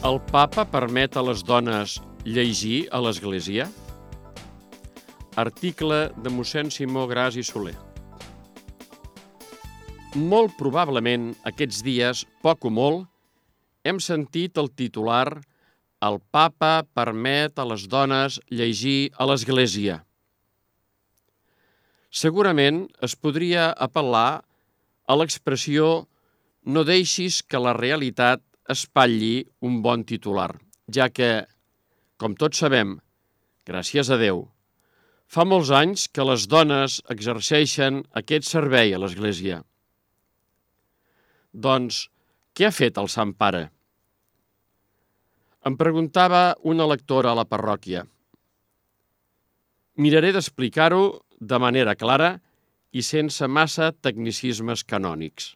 El papa permet a les dones llegir a l'Església? Article de mossèn Simó Gras i Soler. Molt probablement aquests dies, poc o molt, hem sentit el titular El papa permet a les dones llegir a l'Església. Segurament es podria apel·lar a l'expressió no deixis que la realitat espatlli un bon titular, ja que, com tots sabem, gràcies a Déu, fa molts anys que les dones exerceixen aquest servei a l'Església. Doncs, què ha fet el Sant Pare? Em preguntava una lectora a la parròquia. Miraré d'explicar-ho de manera clara i sense massa tecnicismes canònics.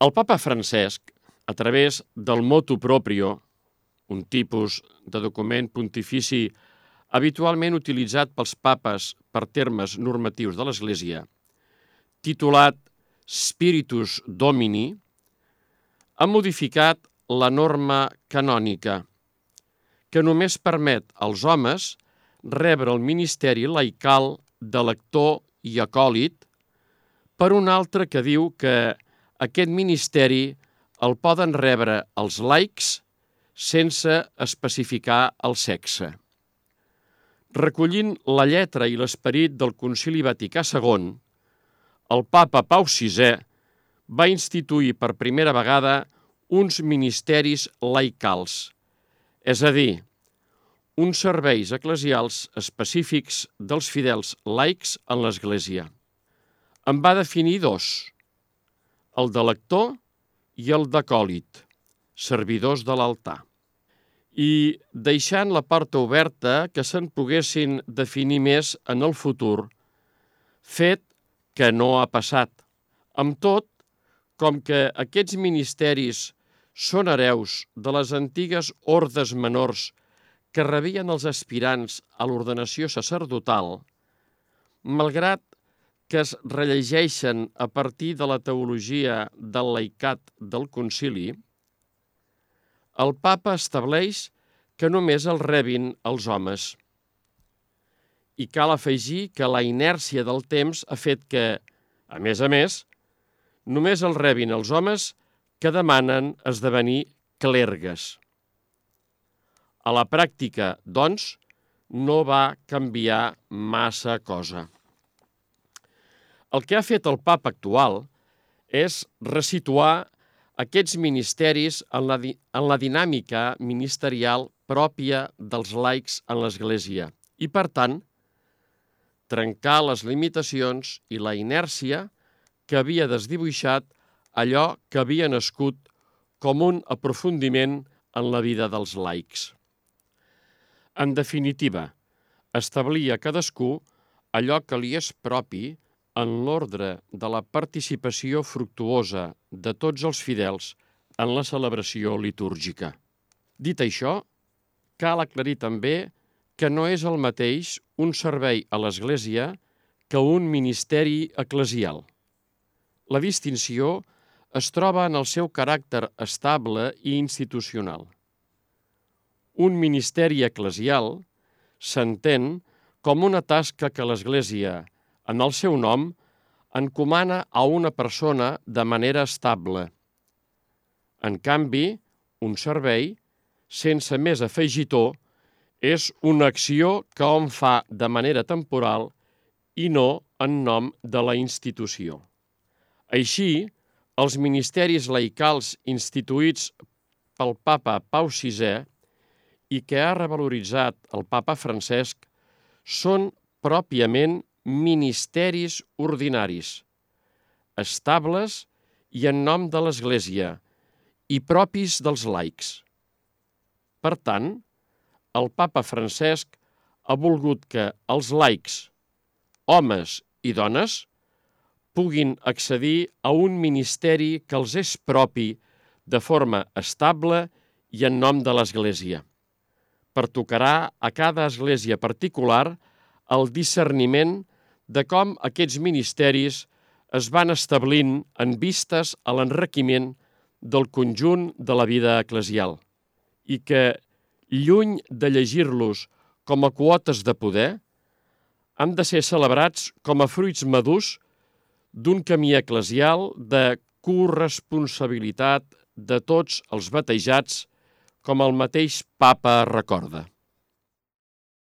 El papa Francesc, a través del motu proprio, un tipus de document pontifici habitualment utilitzat pels papes per termes normatius de l'Església, titulat Spiritus Domini, ha modificat la norma canònica, que només permet als homes rebre el ministeri laical de lector i acòlit per un altre que diu que aquest ministeri el poden rebre els laics sense especificar el sexe. Recollint la lletra i l'esperit del Concili Vaticà II, el papa Pau VI va instituir per primera vegada uns ministeris laicals, és a dir, uns serveis eclesials específics dels fidels laics en l'Església. En va definir dos, el de lector i el d'acòlit, servidors de l'altar. I deixant la porta oberta que se'n poguessin definir més en el futur, fet que no ha passat. Amb tot, com que aquests ministeris són hereus de les antigues ordes menors que rebien els aspirants a l'ordenació sacerdotal, malgrat que es rellegeixen a partir de la teologia del laicat del concili, el papa estableix que només el rebin els homes. I cal afegir que la inèrcia del temps ha fet que, a més a més, només el rebin els homes que demanen esdevenir clergues. A la pràctica, doncs, no va canviar massa cosa. El que ha fet el papa actual és resituar aquests ministeris en la, en la dinàmica ministerial pròpia dels laics en l'Església i, per tant, trencar les limitacions i la inèrcia que havia desdibuixat allò que havia nascut com un aprofundiment en la vida dels laics. En definitiva, establir a cadascú allò que li és propi en l'ordre de la participació fructuosa de tots els fidels en la celebració litúrgica. Dit això, cal aclarir també que no és el mateix un servei a l'Església que un ministeri eclesial. La distinció es troba en el seu caràcter estable i institucional. Un ministeri eclesial s'entén com una tasca que l'Església, en el seu nom, encomana a una persona de manera estable. En canvi, un servei, sense més afegitor, és una acció que hom fa de manera temporal i no en nom de la institució. Així, els ministeris laicals instituïts pel papa Pau VI i que ha revaloritzat el papa Francesc són pròpiament ministeris ordinaris, estables i en nom de l'Església i propis dels laics. Per tant, el papa Francesc ha volgut que els laics, homes i dones, puguin accedir a un ministeri que els és propi de forma estable i en nom de l'Església. Pertocarà a cada església particular el discerniment de com aquests ministeris es van establint en vistes a l'enriquiment del conjunt de la vida eclesial i que, lluny de llegir-los com a quotes de poder, han de ser celebrats com a fruits madurs d'un camí eclesial de corresponsabilitat de tots els batejats, com el mateix papa recorda.